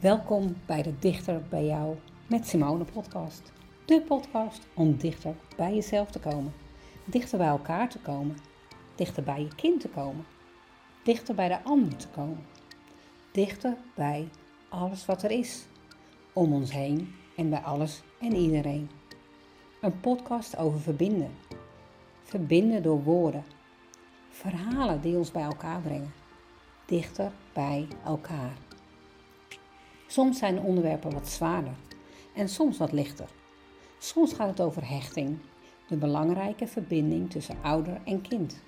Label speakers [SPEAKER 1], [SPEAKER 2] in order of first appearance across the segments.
[SPEAKER 1] Welkom bij de Dichter bij jou met Simone podcast. De podcast om dichter bij jezelf te komen, dichter bij elkaar te komen, dichter bij je kind te komen, dichter bij de ander te komen, dichter bij alles wat er is, om ons heen en bij alles en iedereen. Een podcast over verbinden. Verbinden door woorden. Verhalen die ons bij elkaar brengen. Dichter bij elkaar. Soms zijn de onderwerpen wat zwaarder en soms wat lichter. Soms gaat het over hechting, de belangrijke verbinding tussen ouder en kind.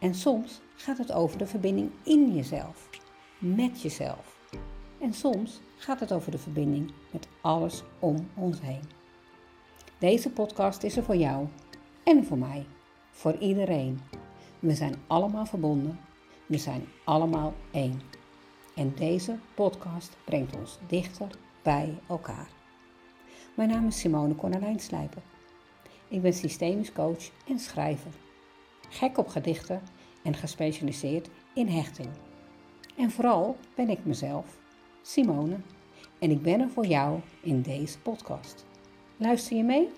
[SPEAKER 1] En soms gaat het over de verbinding in jezelf, met jezelf. En soms gaat het over de verbinding met alles om ons heen. Deze podcast is er voor jou en voor mij, voor iedereen. We zijn allemaal verbonden, we zijn allemaal één. En deze podcast brengt ons dichter bij elkaar. Mijn naam is Simone Cornelijn Slijper. Ik ben systemisch coach en schrijver. Gek op gedichten en gespecialiseerd in hechting. En vooral ben ik mezelf, Simone, en ik ben er voor jou in deze podcast. Luister je mee?